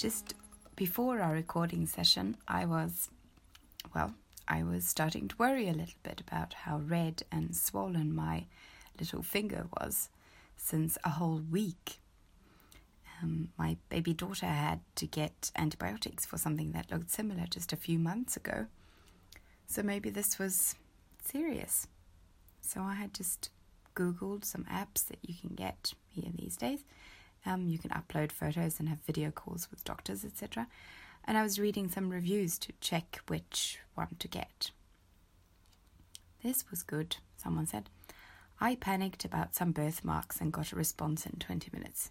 just before our recording session, I was, well, I was starting to worry a little bit about how red and swollen my little finger was since a whole week. Um, my baby daughter had to get antibiotics for something that looked similar just a few months ago. So maybe this was serious. So I had just Googled some apps that you can get here these days um, you can upload photos and have video calls with doctors, etc. And I was reading some reviews to check which one to get. This was good, someone said. I panicked about some birthmarks and got a response in 20 minutes.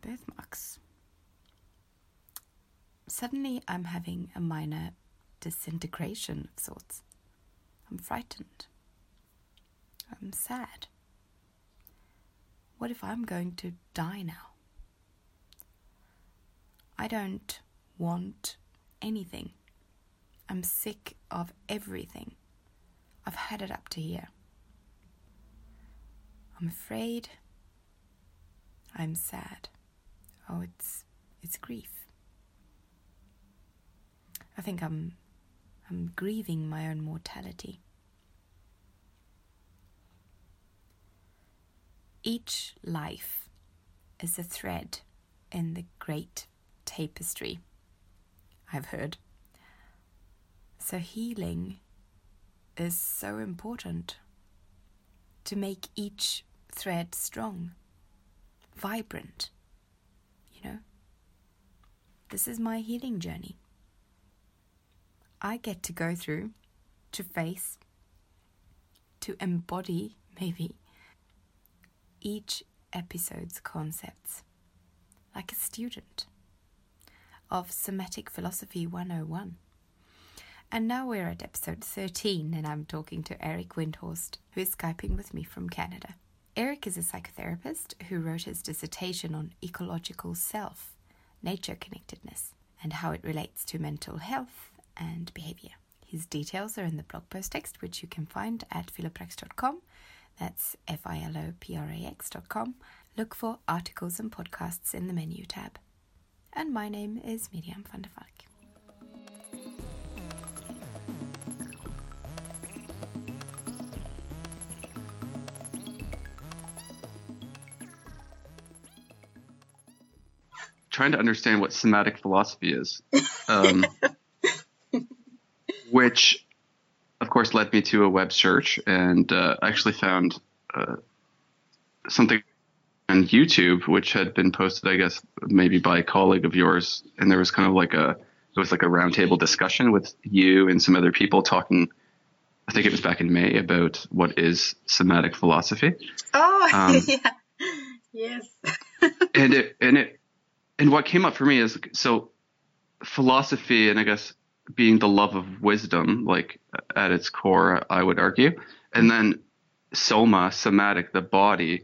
Birthmarks. Suddenly, I'm having a minor disintegration of sorts. I'm frightened. I'm sad. What if I'm going to die now? I don't want anything. I'm sick of everything. I've had it up to here. I'm afraid. I'm sad. Oh, it's it's grief. I think I'm I'm grieving my own mortality. Each life is a thread in the great tapestry, I've heard. So, healing is so important to make each thread strong, vibrant. You know, this is my healing journey. I get to go through, to face, to embody, maybe each episode's concepts, like a student of Somatic Philosophy 101. And now we're at episode 13, and I'm talking to Eric Windhorst, who is Skyping with me from Canada. Eric is a psychotherapist who wrote his dissertation on ecological self, nature connectedness, and how it relates to mental health and behavior. His details are in the blog post text, which you can find at philoprax.com that's philoprax.com. Look for articles and podcasts in the menu tab. And my name is Miriam van der Valk. Trying to understand what somatic philosophy is, um, which course, led me to a web search, and uh, actually found uh, something on YouTube, which had been posted, I guess, maybe by a colleague of yours, and there was kind of like a it was like a roundtable discussion with you and some other people talking. I think it was back in May about what is somatic philosophy. Oh, um, yeah, yes. and it and it and what came up for me is so philosophy, and I guess being the love of wisdom, like at its core, I would argue. And then soma, somatic, the body.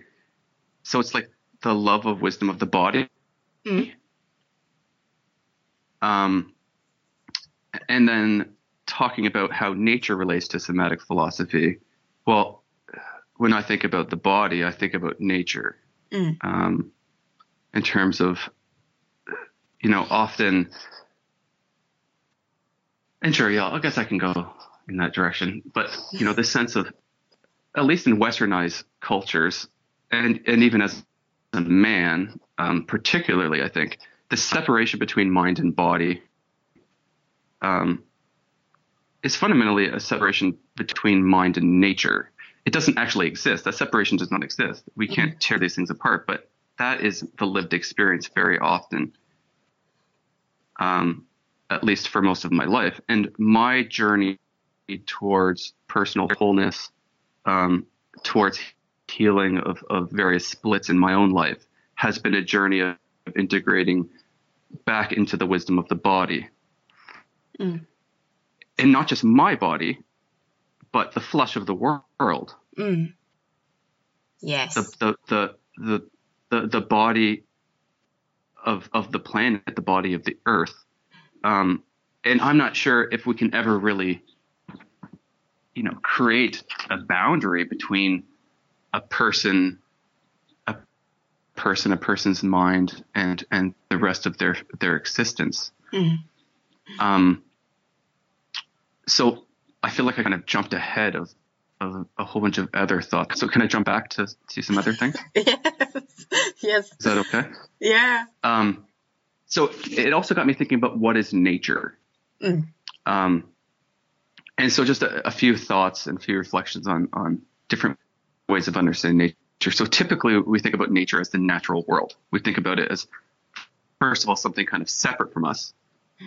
So it's like the love of wisdom of the body. Mm. Um, and then talking about how nature relates to somatic philosophy. Well, when I think about the body, I think about nature. Mm. Um, in terms of, you know, often and sure, yeah, I guess I can go in that direction. But you know, the sense of, at least in Westernized cultures, and and even as a man, um, particularly, I think the separation between mind and body um, is fundamentally a separation between mind and nature. It doesn't actually exist. That separation does not exist. We can't mm-hmm. tear these things apart. But that is the lived experience very often. Um, at least for most of my life. And my journey towards personal wholeness, um, towards healing of, of various splits in my own life, has been a journey of integrating back into the wisdom of the body. Mm. And not just my body, but the flesh of the world. Mm. Yes. The, the, the, the, the, the body of, of the planet, the body of the earth um, and I'm not sure if we can ever really, you know, create a boundary between a person, a person, a person's mind, and and the rest of their their existence. Mm. Um, so I feel like I kind of jumped ahead of, of a whole bunch of other thoughts. So can I jump back to, to some other things? yes. Yes. Is that okay? Yeah. Um, so it also got me thinking about what is nature. Mm. Um, and so just a, a few thoughts and a few reflections on, on different ways of understanding nature. So typically we think about nature as the natural world. We think about it as, first of all, something kind of separate from us.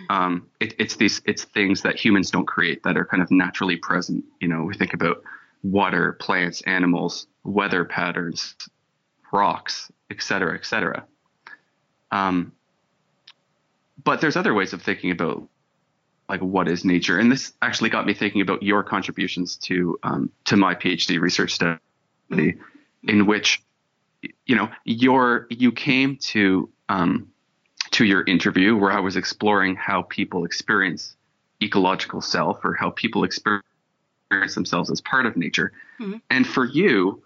Um, it, it's these, it's things that humans don't create that are kind of naturally present. You know, we think about water, plants, animals, weather patterns, rocks, et cetera, et cetera. Um, but there's other ways of thinking about like what is nature, and this actually got me thinking about your contributions to um, to my PhD research study, in which you know your you came to um, to your interview where I was exploring how people experience ecological self or how people experience themselves as part of nature, mm-hmm. and for you,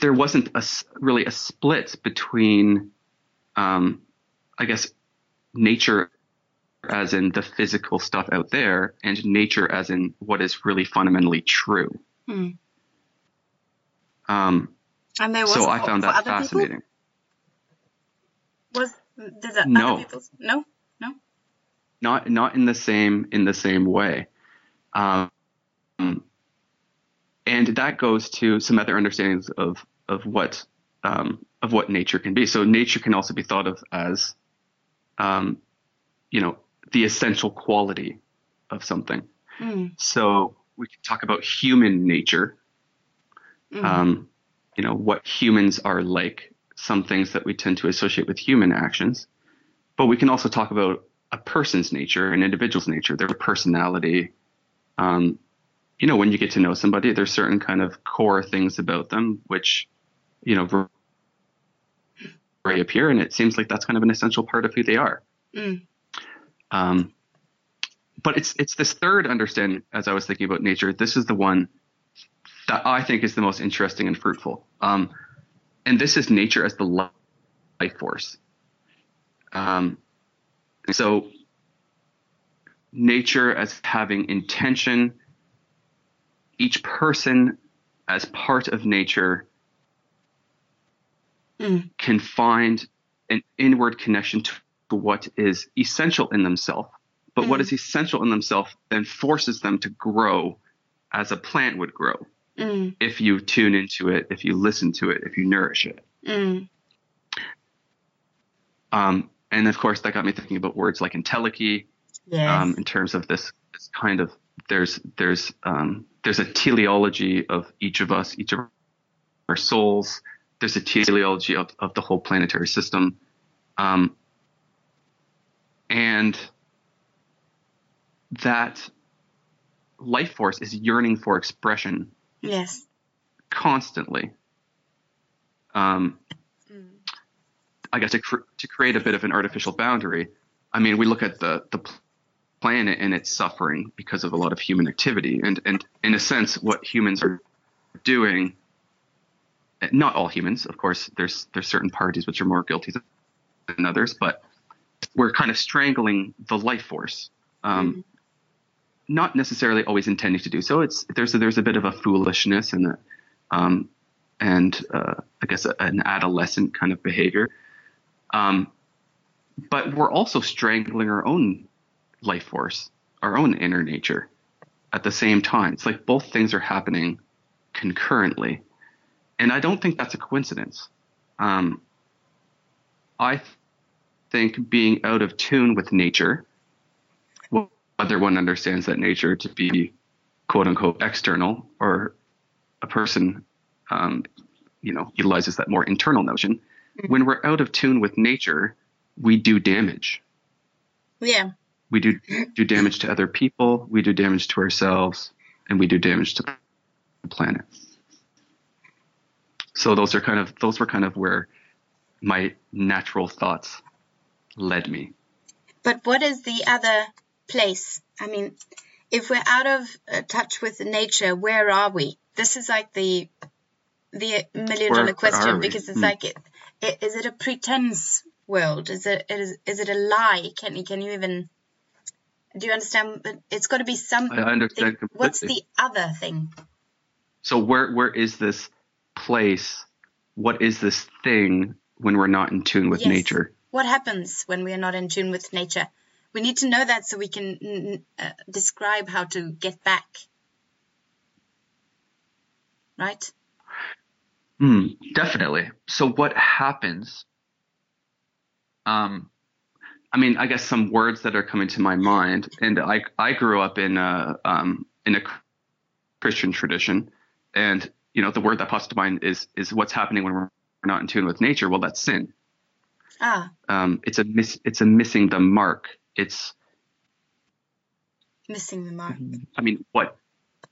there wasn't a really a split between, um, I guess, nature as in the physical stuff out there and nature as in what is really fundamentally true. Hmm. Um, and there was so I found that fascinating. People? Was did that no. other people's no no not not in the same in the same way, um, and that goes to some other understandings of of what um, of what nature can be. So nature can also be thought of as, um, you know, the essential quality of something. Mm. So we can talk about human nature. Mm. Um, you know what humans are like. Some things that we tend to associate with human actions, but we can also talk about a person's nature, an individual's nature, their personality. Um, you know, when you get to know somebody, there's certain kind of core things about them which, you know, reappear, and it seems like that's kind of an essential part of who they are. Mm. Um, but it's it's this third understanding as I was thinking about nature. This is the one that I think is the most interesting and fruitful. Um, and this is nature as the life force. Um, so nature as having intention, each person as part of nature mm. can find an inward connection to what is essential in themselves. But mm. what is essential in themselves then forces them to grow as a plant would grow mm. if you tune into it, if you listen to it, if you nourish it. Mm. Um, and of course, that got me thinking about words like entelechy. Yes. Um, in terms of this, this kind of there's there's um, there's a teleology of each of us, each of our souls. There's a teleology of, of the whole planetary system. Um, and that life force is yearning for expression. Yes. Constantly. Um, mm. I guess to, cr- to create a bit of an artificial boundary. I mean, we look at the the planet and it's suffering because of a lot of human activity, and and in a sense, what humans are doing. Not all humans, of course. There's there's certain parties which are more guilty than others, but we're kind of strangling the life force. Um, mm-hmm. Not necessarily always intending to do so. It's there's a, there's a bit of a foolishness and a, um, and uh, I guess a, an adolescent kind of behavior. Um, but we're also strangling our own life force, our own inner nature, at the same time. It's like both things are happening concurrently, and I don't think that's a coincidence. Um, I think being out of tune with nature, whether one understands that nature to be quote unquote external or a person, um, you know, utilizes that more internal notion. Mm-hmm. When we're out of tune with nature, we do damage. Yeah. We do do damage to other people. We do damage to ourselves, and we do damage to the planet. So those are kind of those were kind of where my natural thoughts led me. But what is the other place? I mean, if we're out of uh, touch with nature, where are we? This is like the the million dollar question because it's hmm. like it, i- is it a pretense world? Is it is, is it a lie? Can you can you even do you understand? It's got to be something. I understand completely. What's the other thing? So where where is this place? What is this thing when we're not in tune with Yes. nature? What happens when we are not in tune with nature? We need to know that so we can mm, mm, uh, describe how to get back. Right? Hmm. Definitely. So what happens? Um, I mean, I guess some words that are coming to my mind, and I I grew up in a um, in a Christian tradition, and you know the word that pops to mind is is what's happening when we're not in tune with nature. Well, that's sin. Ah, Um, it's a miss. It's a missing the mark. It's missing the mark. I mean, what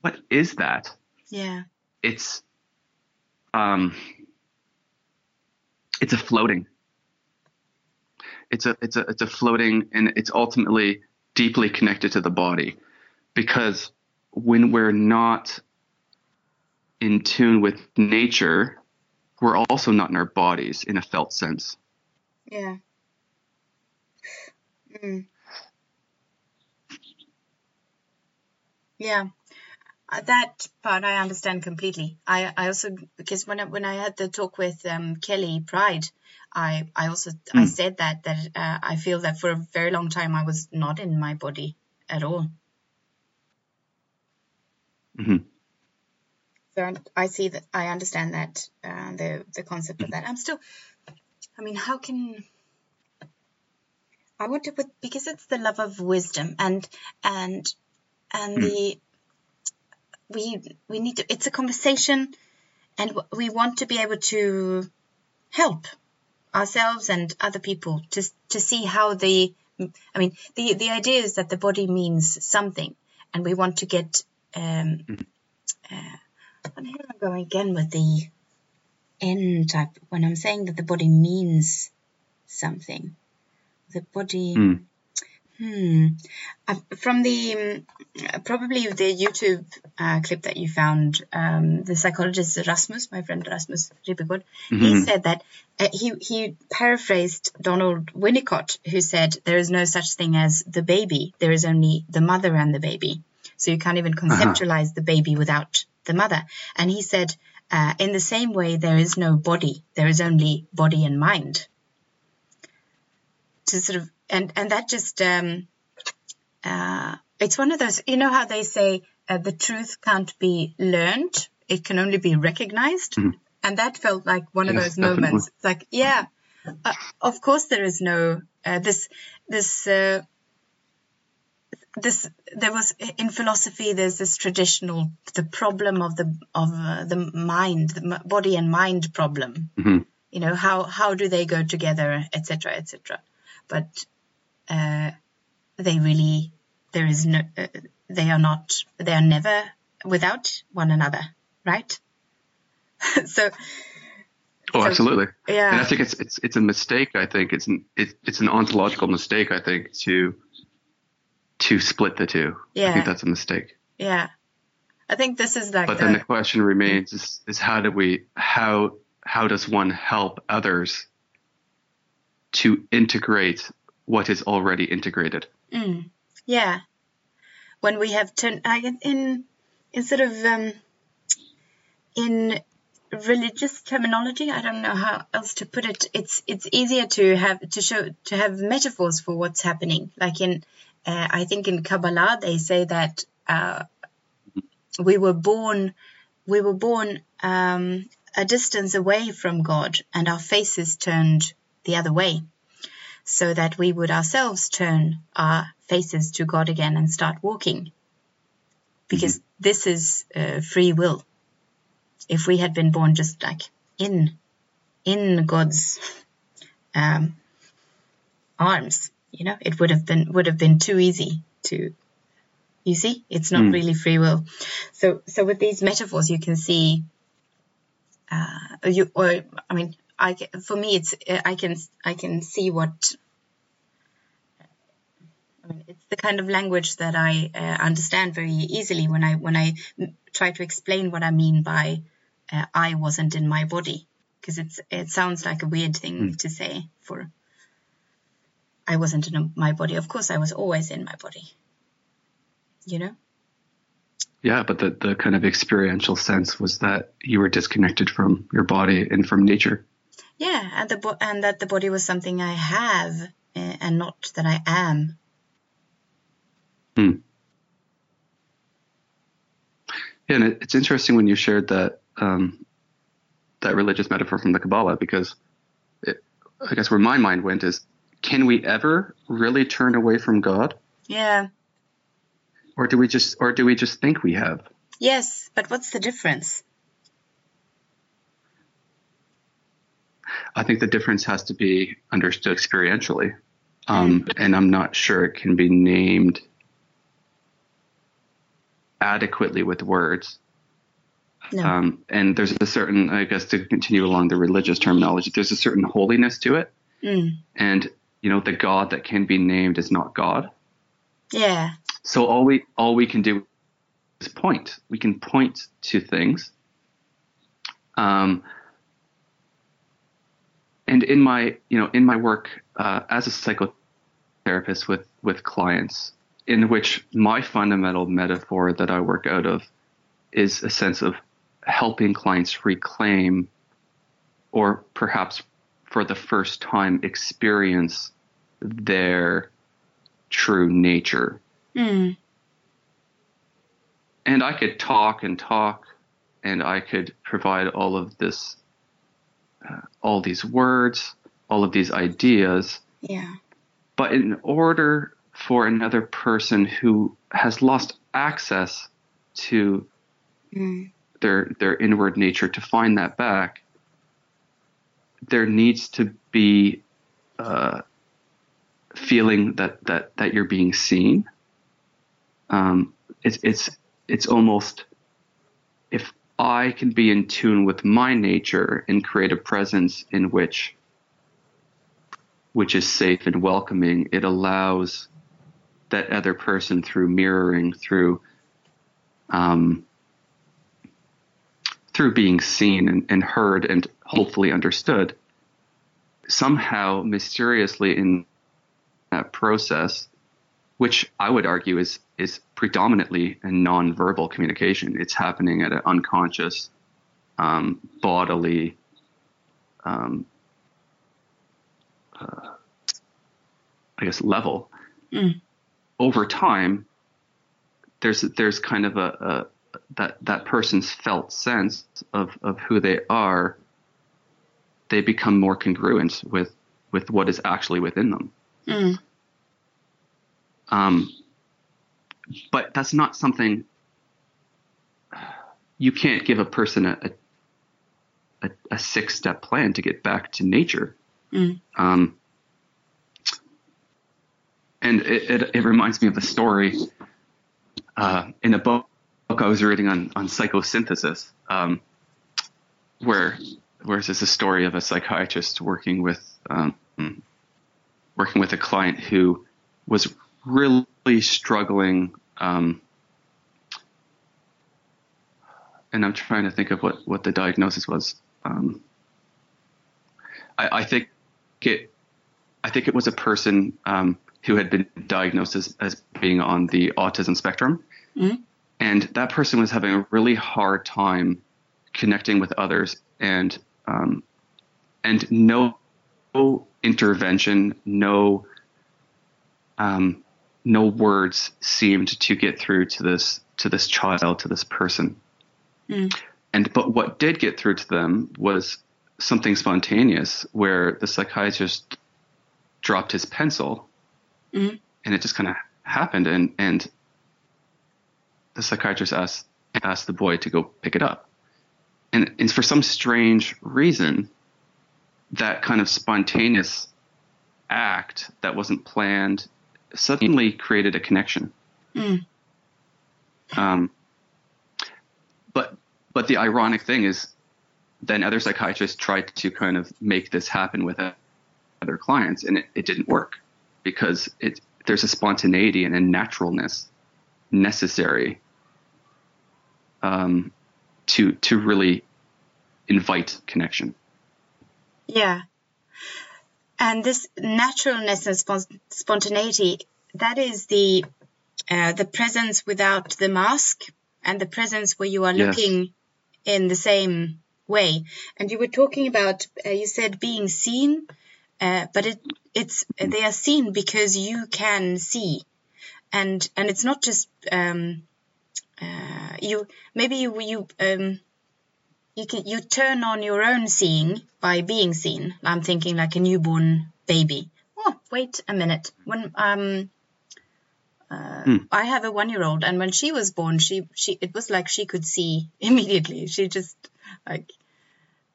what is that? Yeah. It's um, it's a floating. It's a it's a it's a floating, and it's ultimately deeply connected to the body, because when we're not in tune with nature, we're also not in our bodies in a felt sense. Yeah. Mm. Yeah. Uh, That part I understand completely. I, I also because when I, when I had the talk with um, Kelly Pride, I I also I Mm. said that that uh, I feel that for a very long time I was not in my body at all. hmm So I- I see that I understand that uh, the the concept of that. I'm still. I mean, how can I want to put because it's the love of wisdom and and and the we we need to. It's a conversation, and we want to be able to help ourselves and other people to to see how the. I mean, the the idea is that the body means something, and we want to get. Um, uh, and here I go again with the N type when I'm saying that the body means something. The body. Mm. Hmm. Uh, from the um, probably the YouTube uh, clip that you found, um, the psychologist Rasmus, my friend Rasmus Ribbegård, he Mhm. said that uh, he he paraphrased Donald Winnicott, who said there is no such thing as the baby. There is only the mother and the baby. So you can't even conceptualize the baby without the mother. And he said, uh, in the same way, there is no body. There is only body and mind. To sort of and and that just um, uh, it's one of those. You know how they say uh, the truth can't be learned; it can only be recognized. Mhm. And that felt like one of those definitely. moments. It's like, yeah, uh, of course there is no uh, this this. This there was in philosophy there's this traditional the problem of the of uh, the mind the body and mind problem hmm you know how how do they go together etc etc but uh, they really there is no uh, they are not they are never without one another right so Oh, So- absolutely. And I think it's it's it's a mistake. I think it's an it, it's an ontological mistake. I think to to split the two. I think that's a mistake. yeah i think this is like But the, then the question remains: is is how do we how how does one help others to integrate what is already integrated? Mm, yeah. When we have turned in in in sort of um, in religious terminology, I don't know how else to put it. It's it's easier to have to show to have metaphors for what's happening. Like in uh, I think in Kabbalah they say that uh, we were born we were born um, a distance away from God, and our faces turned the other way so that we would ourselves turn our faces to God again and start walking. Because this is uh, free will. If we had been born just like in in God's um, arms, you know, it would have been would have been too easy to. You see, it's not Mm. really free will. So, so with these metaphors, you can see. Uh, you or I mean, I for me, it's I can I can see what I mean, it's the kind of language that I uh, understand very easily when I when I m- try to explain what I mean by uh, I wasn't in my body. because it's it sounds like a weird thing Mm. to say for I wasn't in a, my body. Of course, I was always in my body. You know? Yeah, but the, the kind of experiential sense was that you were disconnected from your body and from nature. Yeah, and the bo- and that the body was something I have uh, and not that I am. Hmm. Yeah, and it, it's interesting when you shared that um, that religious metaphor from the Kabbalah because it, I guess where my mind went is, can we ever really turn away from God, Yeah. or do we just or do we just think we have? Yes, but what's the difference? I think the difference has to be understood experientially, um, and I'm not sure it can be named adequately with words. No. Um, and there's a certain, I guess, to continue along the religious terminology, there's a certain holiness to it. Mm. And, you know, the God that can be named is not God. Yeah. So all we, all we can do is point. We can point to things. Um, and in my, you know, in my work uh, as a psychotherapist with, with clients, in which my fundamental metaphor that I work out of is a sense of helping clients reclaim or perhaps for the first time experience their true nature. Mm. And I could talk and talk and I could provide all of this, uh, all these words, all of these ideas. Yeah. But in order for another person who has lost access to Mm. their their inward nature to find that back, there needs to be uh, feeling that that that you're being seen. Um, it's it's it's almost if I can be in tune with my nature and create a presence in which which is safe and welcoming, it allows that other person through mirroring, through um, through being seen and, and heard and hopefully understood, somehow mysteriously in that process, which I would argue is is predominantly a nonverbal communication. It's happening at an unconscious, um, bodily, um, uh, I guess level. Mm. Over time, there's there's kind of a, a that that person's felt sense of of who they are. They become more congruent with with what is actually within them. Mm. Um, but that's not something you can't give a person a, a, a six step plan to get back to nature. Mm. Um, and it, it, it reminds me of a story uh, in a book I was reading on, on psychosynthesis, um, where where there's a story of a psychiatrist working with um, working with a client who was really struggling. Um, and I'm trying to think of what, what the diagnosis was. Um, I, I think it, I think it was a person um, who had been diagnosed as, as being on the autism spectrum, Mhm. and that person was having a really hard time connecting with others, and um, and no intervention, no um, no words seemed to get through to this to this child, to this person. Mm. And but what did get through to them was something spontaneous, where the psychiatrist dropped his pencil, Mhm. and it just kind of happened, and and the psychiatrist asked asked the boy to go pick it up, and and for some strange reason, that kind of spontaneous act that wasn't planned suddenly created a connection. Mm. Um, but but the ironic thing is, then other psychiatrists tried to kind of make this happen with other clients, and it, it didn't work because it there's a spontaneity and a naturalness necessary um, to to really invite connection. Yeah. And this naturalness and spon- spontaneity, that is the uh, the presence without the mask and the presence where you are Yes. looking in the same way. And you were talking about, uh, you said being seen, uh, but it it's they are seen because you can see, and and it's not just um, uh, you. Maybe you you um, you can you turn on your own seeing by being seen. I'm thinking like a newborn baby. Oh, wait a minute. When um uh, Hmm. I have a one year old and when she was born she she it was like she could see immediately. She just like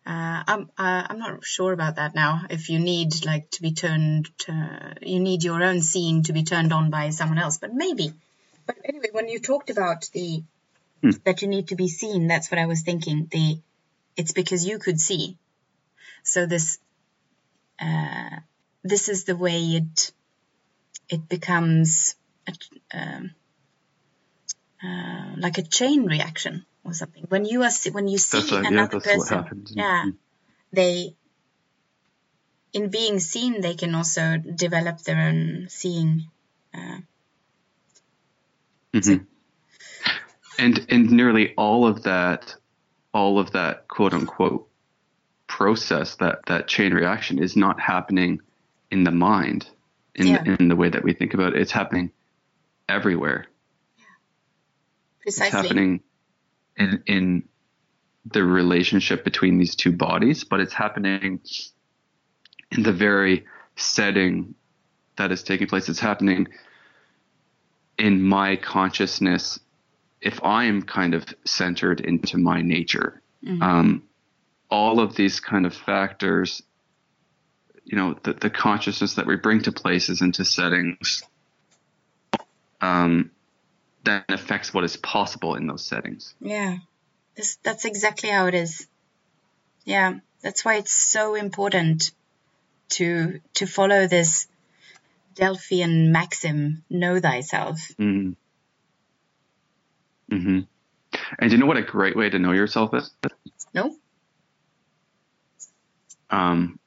uh, I'm uh, I'm not sure about that now. If you need like to be turned, to, you need your own seeing to be turned on by someone else, but maybe. But anyway, when you talked about the Hmm. that you need to be seen, that's what I was thinking. The it's because you could see. So this uh, this is the way it it becomes a, um, uh, like a chain reaction or something. When you are when you see yeah, another what person, happens. yeah, they in being seen they can also develop their own seeing. Uh, Mhm. And and nearly all of that, all of that quote unquote process, that that chain reaction is not happening in the mind, in Yeah. in the way that we think about it. It's happening everywhere. precisely. It's happening in in the relationship between these two bodies, but it's happening in the very setting that is taking place. It's happening in my consciousness if I am kind of centered into my nature. Mhm. Um, all of these kind of factors, you know, the, the consciousness that we bring to places and to settings, um, then affects what is possible in those settings. Yeah, this that's exactly how it is. Yeah, that's why it's so important to to follow this Delphian maxim: "Know thyself." Mm-hmm. Mm-hmm. And do you know what a great way to know yourself is? No, Um,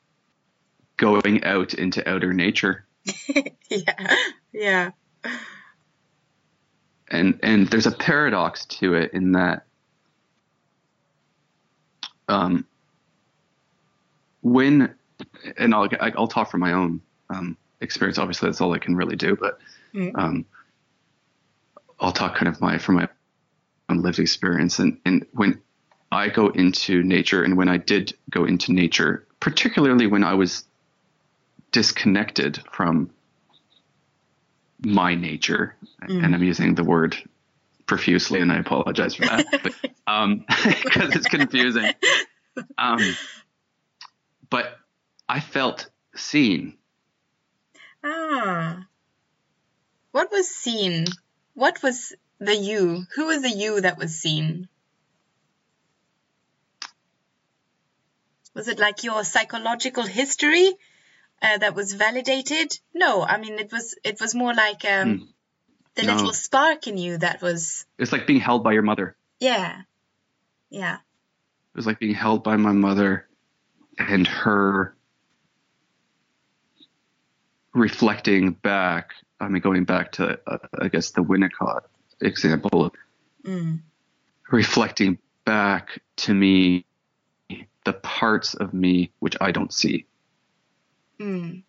going out into outer nature. yeah, yeah, and and there's a paradox to it in that um, when and I'll I'll talk from my own um, experience. Obviously, that's all I can really do, but Mm. um, I'll talk kind of my from my own lived experience. And and when I go into nature, and when I did go into nature, particularly when I was disconnected from my nature, and I'm using the word profusely, and I apologize for that, but um, because it's confusing. Um, but I felt seen. Ah, what was seen? What was the you? Who was the you that was seen? Was it like your psychological history uh, that was validated? No, I mean it was. It was more like um, the No. little spark in you that was. It's like being held by your mother. Yeah, yeah, It was like being held by my mother and her reflecting back. I mean, going back to, uh, I guess, the Winnicott example of mm, reflecting back to me the parts of me which I don't see. mm,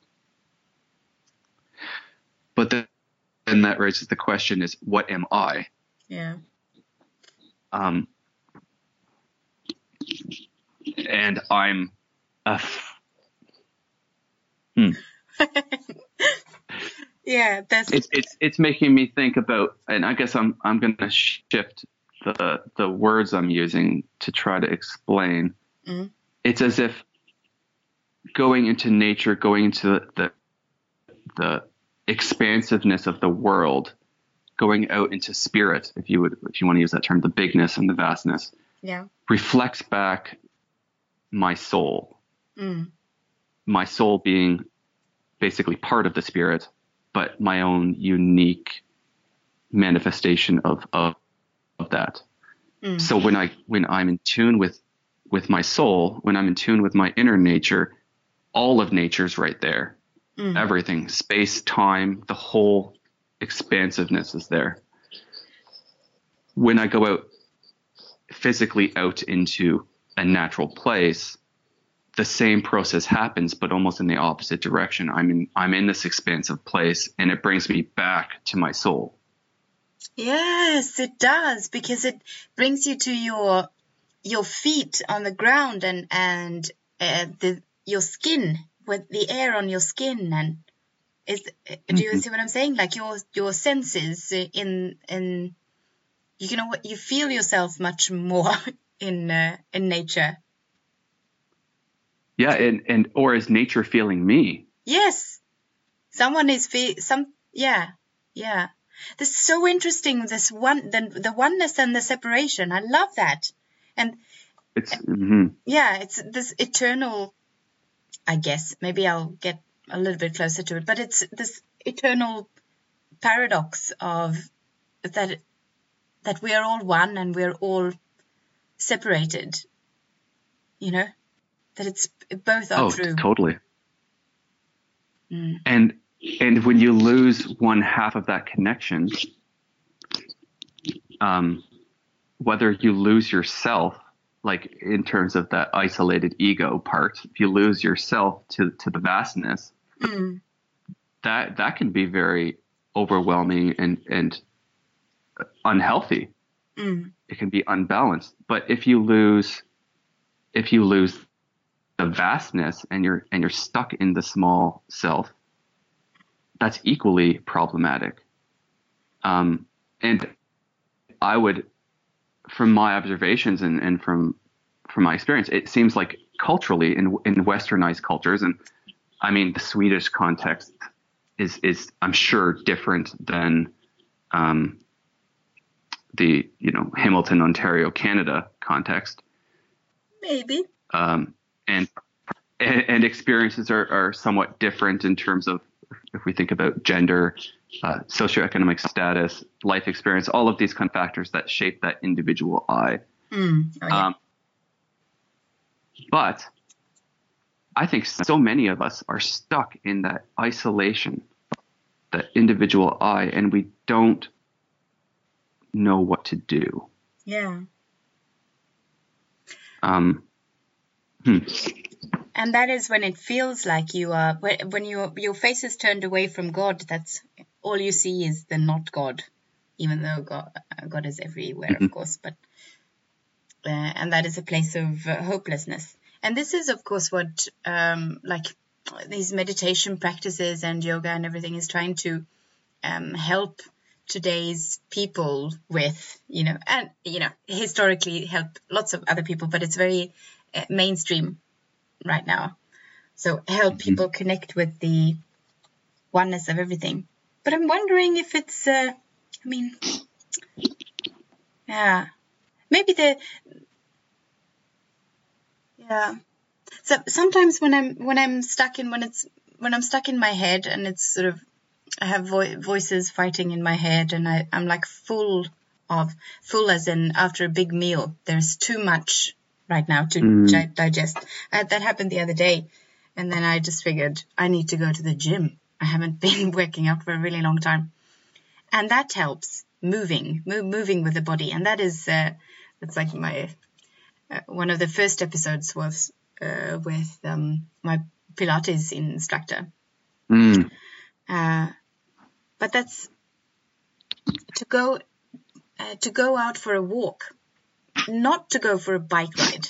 But then, then that raises the question is, what am I? yeah, Um, and I'm a f- yeah. That's it's it's it's making me think about and I guess I'm I'm going to shift the the words I'm using to try to explain. Mhm. It's as if going into nature, going into the the expansiveness of the world, going out into spirit, if you would if you want to use that term, the bigness and the vastness, yeah, reflects back my soul. mm, My soul being basically part of the spirit, but my own unique manifestation of of, of that. mm, So when I when I'm in tune with with my soul, when I'm in tune with my inner nature, all of nature's right there. Mm. Everything, space, time, the whole expansiveness is there. When I go out physically out into a natural place, the same process happens, but almost in the opposite direction. I'm in I'm in this expansive place and it brings me back to my soul. Yes, it does because it brings you to your your feet on the ground and and uh, the your skin with the air on your skin and is do you Mhm. see what I'm saying? Like your your senses in in you can al- you feel yourself much more in uh, in nature. Yeah, and, and or is nature feeling me? Yes, someone is fe- some yeah yeah. This is so interesting. This one the the oneness and the separation. I love that. And It's mhm. yeah, it's this eternal. I guess maybe I'll get a little bit closer to it, but it's this eternal paradox of that that we are all one and we're all separated. You know, that it's both are oh, true. totally. Mm. And and when you lose one half of that connection, um, whether you lose yourself, like in terms of that isolated ego part, if you lose yourself to to the vastness, Mm. that that can be very overwhelming and and unhealthy. Mm. It can be unbalanced. But if you lose if you lose the vastness and you're and you're stuck in the small self, that's equally problematic. Um, and I would, from my observations and, and from from my experience, it seems like culturally in in westernized cultures, and I mean the Swedish context is is I'm sure different than um, the you know Hamilton, Ontario, Canada context Maybe. um, and and experiences are, are somewhat different in terms of if we think about gender, uh, socioeconomic status, life experience, all of these kind of factors that shape that individual I. Mm. Oh, yeah. Um, but I think so many of us are stuck in that isolation, that individual I, and we don't know what to do. yeah. Um, hmm. And that is when it feels like you are when your your face is turned away from God. That's all you see is the not God, even though God God is everywhere, of course. But uh, and that is a place of uh, hopelessness. And this is, of course, what um, like these meditation practices and yoga and everything is trying to um, help today's people with, you know, and you know, historically help lots of other people, but it's very uh, mainstream right now. So help people connect with the oneness of everything. But I'm wondering if it's, uh, I mean, yeah, maybe the, yeah. So sometimes when I'm when I'm stuck in when it's when I'm stuck in my head and it's sort of I have vo- voices fighting in my head and I, I'm like full of full as in after a big meal. There's too much right now to Mm. digest. Uh, that happened the other day, and then I just figured I need to go to the gym. I haven't been working out for a really long time, and that helps moving, move, moving with the body, and that is uh, that's like my uh, one of the first episodes was uh, with um, my Pilates instructor. Mm. Uh, but that's to go uh, to go out for a walk, not to go for a bike ride.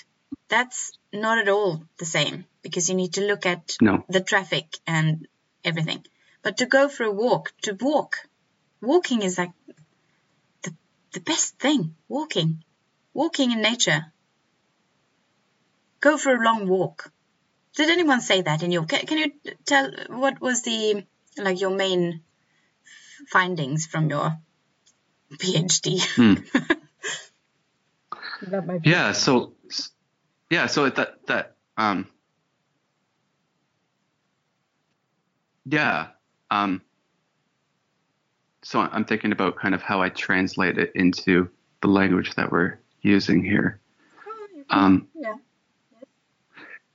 That's not at all the same because you need to look at No. the traffic and everything. But to go for a walk, to walk, walking is like the the best thing. Walking, walking in nature. Go for a long walk. Did anyone say that in your? Can, can you tell what was the like your main findings from your PhD? Hmm. that might be- Yeah. So, yeah. So that that um. Yeah. Um. So I'm thinking about kind of how I translate it into the language that we're using here. Um. yeah.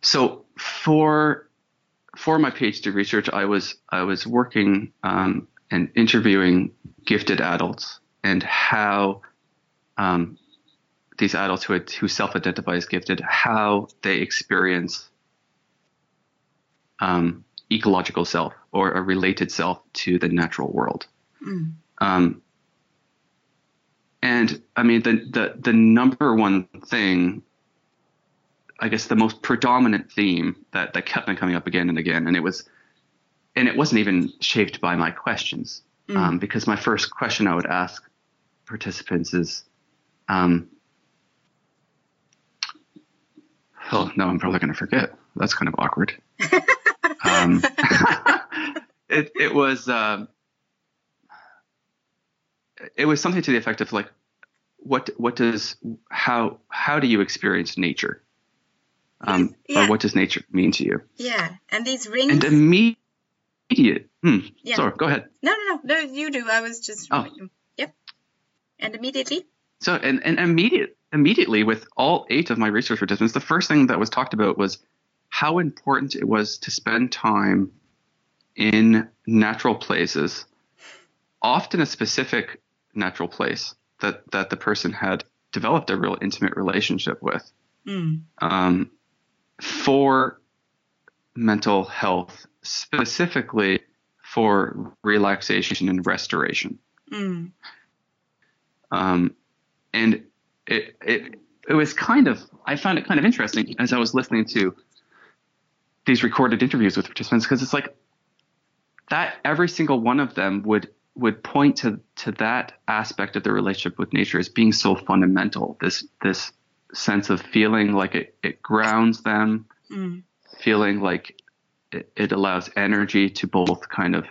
So for for my PhD research, I was I was working um, and interviewing gifted adults and how um, these adults who who self-identify as gifted, how they experience um, ecological self or a related self to the natural world. Mm. Um, and I mean, the, the, the number one thing, I guess the most predominant theme that, that kept on coming up again and again, and it was, and it wasn't even shaped by my questions, Mm. um, because my first question I would ask participants is, um, oh no, I'm probably going to forget. That's kind of awkward. um, it it was um, it was something to the effect of like, what what does how how do you experience nature? Um, Yeah. Or what does nature mean to you? Yeah, and these rings. And immediate. Hmm, Yeah. Sorry, go ahead. no, no, no, no. You do. I was just. Oh. Yep. And immediately. So and, and immediate immediately with all eight of my research participants, the first thing that was talked about was how important it was to spend time in natural places, often a specific natural place that, that the person had developed a real intimate relationship with, Mm. um, for mental health, specifically for relaxation and restoration. Mm. Um, and it, it it was kind of I found it kind of interesting as I was listening to these recorded interviews with participants because it's like that every single one of them would would point to to that aspect of their relationship with nature as being so fundamental this this sense of feeling like it, it grounds them Mm. feeling like it, it allows energy to both kind of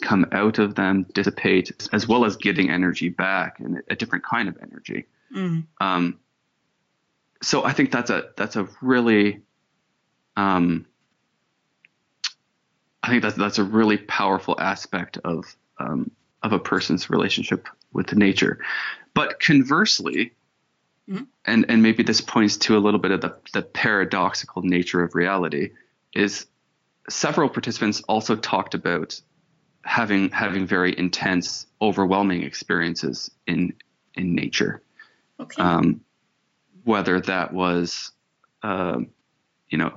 come out of them, dissipate, as well as getting energy back and a different kind of energy. Mm. Um, so I think that's a that's a really, um, I think that's that's a really powerful aspect of um, of a person's relationship with nature. But conversely, Mhm. and and maybe this points to a little bit of the the paradoxical nature of reality, is several participants also talked about having having very intense, overwhelming experiences in in nature Okay. um, whether that was, um, you know,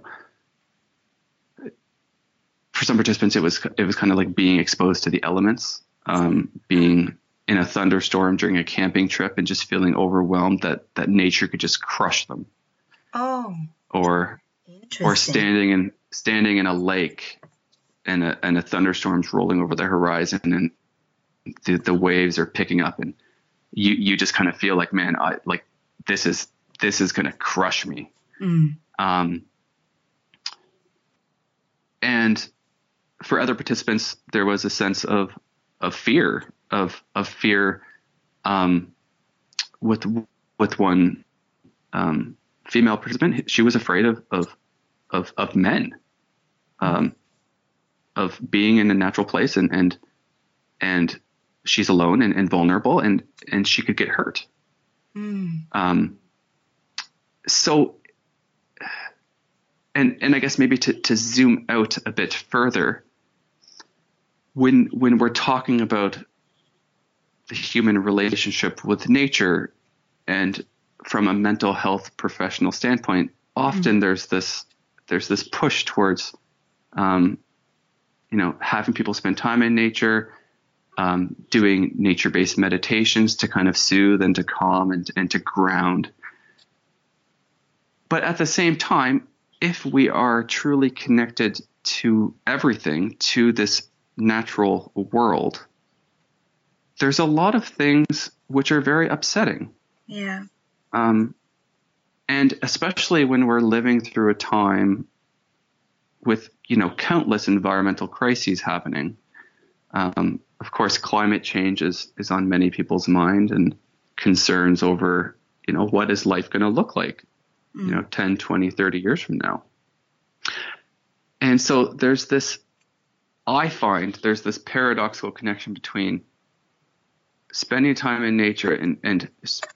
for some participants, it was it was kind of like being exposed to the elements, um, being in a thunderstorm during a camping trip, and just feeling overwhelmed that that nature could just crush them, oh, or or standing in standing in a lake, and a and a thunderstorm's rolling over the horizon, and the the waves are picking up, and you you just kind of feel like, man, I like this is this is gonna crush me. Mm. Um, and for other participants, there was a sense of of fear of of fear um, with with one um, female participant. She was afraid of of of, of men, um, of being in a natural place and and and she's alone and, and vulnerable and and she could get hurt. Mm. Um, so, and and I guess maybe to, to zoom out a bit further, when when we're talking about the human relationship with nature, and from a mental health professional standpoint, often there's this there's this push towards, um, you know, having people spend time in nature, um, doing nature-based meditations to kind of soothe and to calm and, and to ground. But at the same time, if we are truly connected to everything, to this natural world, there's a lot of things which are very upsetting. Yeah. Um, and especially when we're living through a time with, you know, countless environmental crises happening. Um, of course, climate change is, is on many people's mind and concerns over, you know, what is life going to look like, you know, 10, 20, 30 years from now. And so there's this, I find there's this paradoxical connection between spending time in nature and, and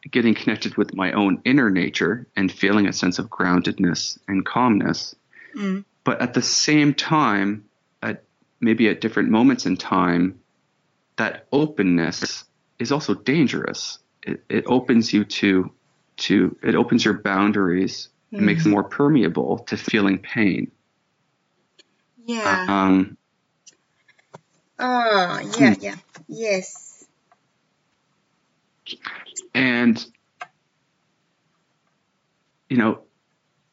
getting connected with my own inner nature and feeling a sense of groundedness and calmness, Mm. but at the same time, at maybe at different moments in time, that openness is also dangerous. It, it opens you to to it opens your boundaries and makes them mm-hmm. more permeable to feeling pain. Yeah. Uh, um, oh, yeah, hmm. yeah. Yes. and you know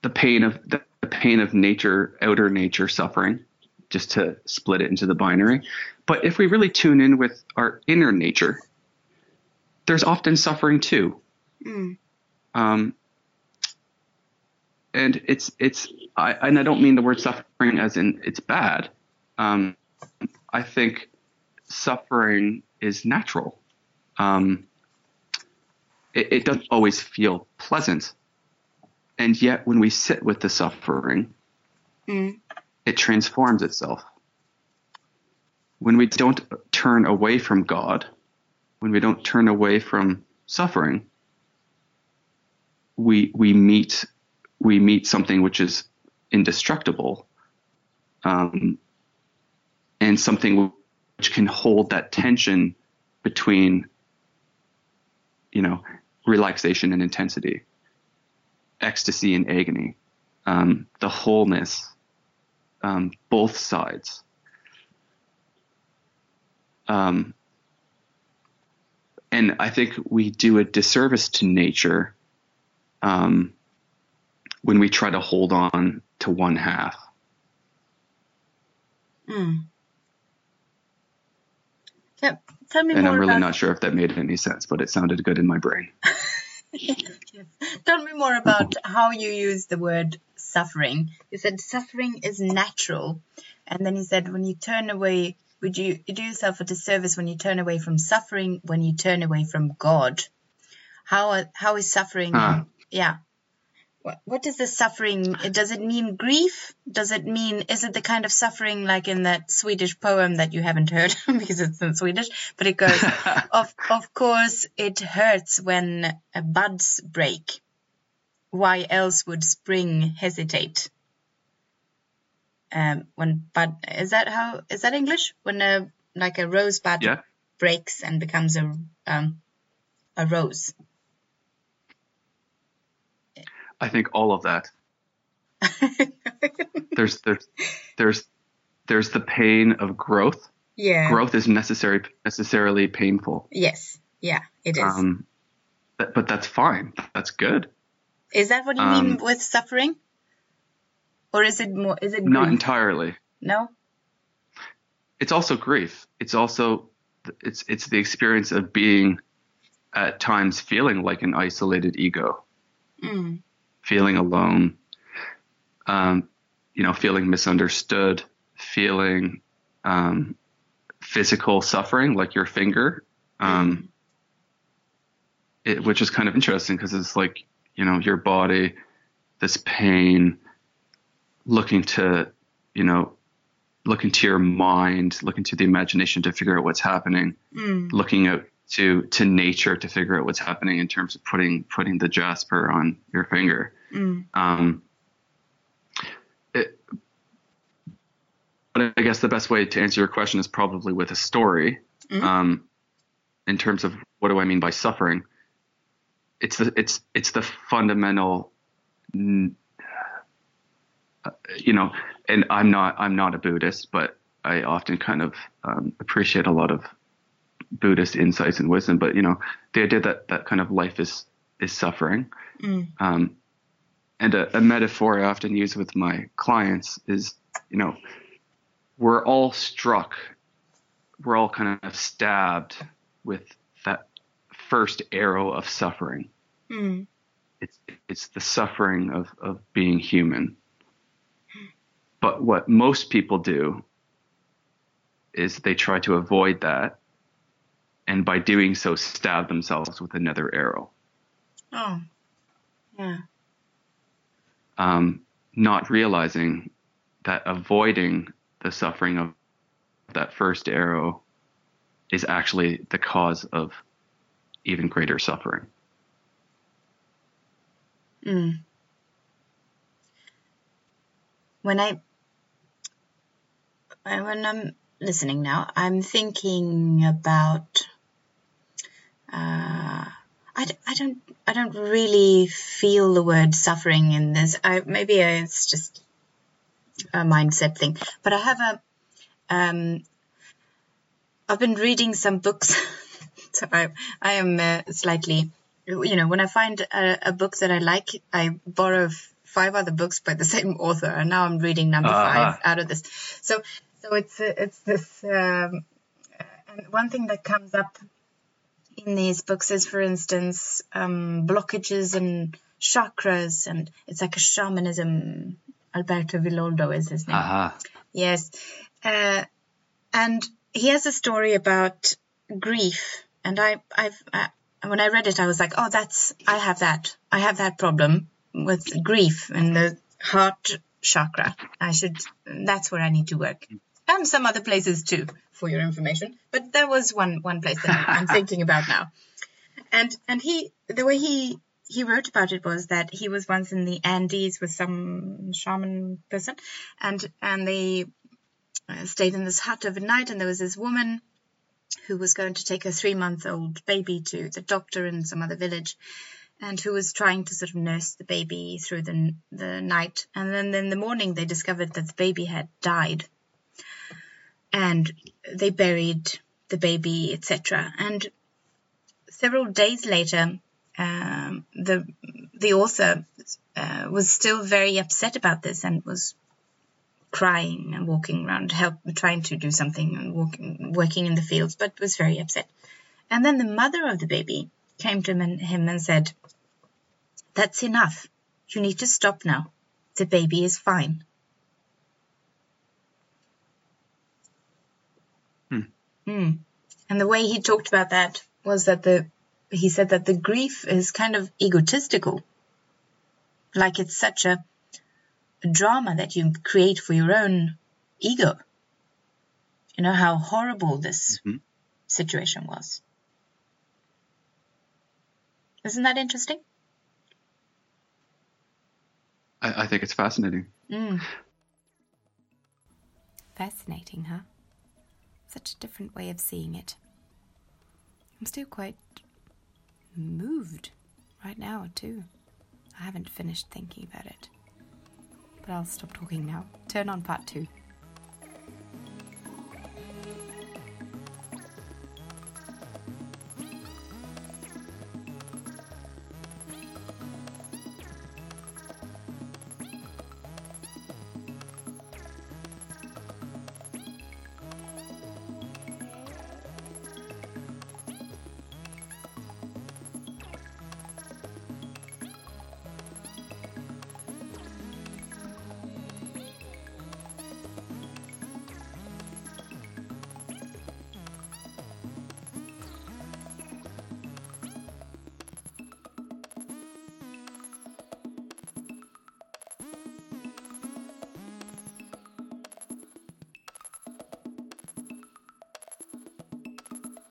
the pain of the pain of nature outer nature suffering just to split it into the binary but if we really tune in with our inner nature there's often suffering too Mm. um, and it's it's I and I don't mean the word suffering as in it's bad. Um, I think suffering is natural. Um, it, it doesn't always feel pleasant, and yet when we sit with the suffering, Mm. It transforms itself. When we don't turn away from God, when we don't turn away from suffering, we we meet we meet something which is indestructible, um, and something which can hold that tension between, you know, relaxation and intensity, ecstasy and agony, um, the wholeness, um, both sides. Um, and I think we do a disservice to nature um, when we try to hold on to one half. Mm. Yeah, tell me And more I'm really about not sure if that made any sense, but it sounded good in my brain. Yes. Tell me more about how you use the word suffering. You said suffering is natural, and then you said when you turn away, would you, you do yourself a disservice when you turn away from suffering, when you turn away from God? How how is suffering? Ah. Yeah. What what does the suffering? Does it mean grief? Does it mean is it the kind of suffering like in that Swedish poem that you haven't heard because it's in Swedish? But it goes of of course it hurts when uh, buds break. Why else would spring hesitate? Um, when bud is that how is that English? When a like a rosebud Yeah. breaks and becomes a um, a rose. I think all of that. There's there's there's there's the pain of growth. yeah. Growth is necessary necessarily painful. Yes. Yeah. It is. Um, but, but that's fine. That's good. Is that what you mean um, with suffering? Or is it more? Is it Not entirely. no? It's also grief. It's also it's it's the experience of being at times feeling like an isolated ego. Mm. feeling alone, um, you know, feeling misunderstood, feeling um, physical suffering, like your finger, um, it, which is kind of interesting because it's like, you know, your body, this pain, looking to, you know, looking to your mind, looking to the imagination to figure out what's happening, Mm. looking out to to nature to figure out what's happening in terms of putting putting the jasper on your finger. Mm. Um, it, but I guess the best way to answer your question is probably with a story. Mhm. Um, in terms of what do I mean by suffering? It's the it's it's the fundamental, uh, you know. And I'm not I'm not a Buddhist, but I often kind of um, appreciate a lot of Buddhist insights and wisdom. But you know, the idea that that kind of life is is suffering. Mm. Um, and a, a metaphor I often use with my clients is, you know, we're all struck, we're all kind of stabbed with first arrow of suffering. Mm. It's it's the suffering of of being human. But what most people do is they try to avoid that, and by doing so, stab themselves with another arrow. Oh. Yeah. um, not realizing that avoiding the suffering of that first arrow is actually the cause of even greater suffering. Mm. When I when I'm listening now, I'm thinking about. Uh, I, d- I don't I don't really feel the word suffering in this. I maybe it's just a mindset thing. But I have a um, I've been reading some books, so I I am uh, slightly you know when I find a, a book that I like, I borrow five other books by the same author, and now I'm reading number Uh-huh. five out of this. So so it's uh, it's this. Um, and one thing that comes up in these books is, for instance, um, blockages and chakras, and it's like a shamanism. Alberto Villoldo is his name. Aha. Yes. Uh, and he has a story about grief. And I, I've, uh, when I read it, I was like, oh, that's, I have that. I have that problem with grief and the heart chakra. I should, that's where I need to work. And some other places too, for your information. But there was one, one place that I'm thinking about now. And, and he, the way he, he wrote about it was that he was once in the Andes with some shaman person, and and they uh, stayed in this hut overnight, and there was this woman who was going to take a three month old baby to the doctor in some other village, and who was trying to sort of nurse the baby through the the night, and then in the morning they discovered that the baby had died, and they buried the baby, etc. And several days later, um, the the author uh, was still very upset about this and was crying and walking around, help trying to do something and walking, working in the fields, but was very upset. And then the mother of the baby came to him and, said, "That's enough. You need to stop now. The baby is fine." Hmm. Mm. And the way he talked about that was that the he said that the grief is kind of egotistical. Like it's such a, a drama that you create for your own ego. You know how horrible this Mhm. situation was. Isn't that interesting? I, I think it's fascinating. Mm. Fascinating, huh? Such a different way of seeing it. I'm still quite moved right now, too. I haven't finished thinking about it. But I'll stop talking now. Turn on part two.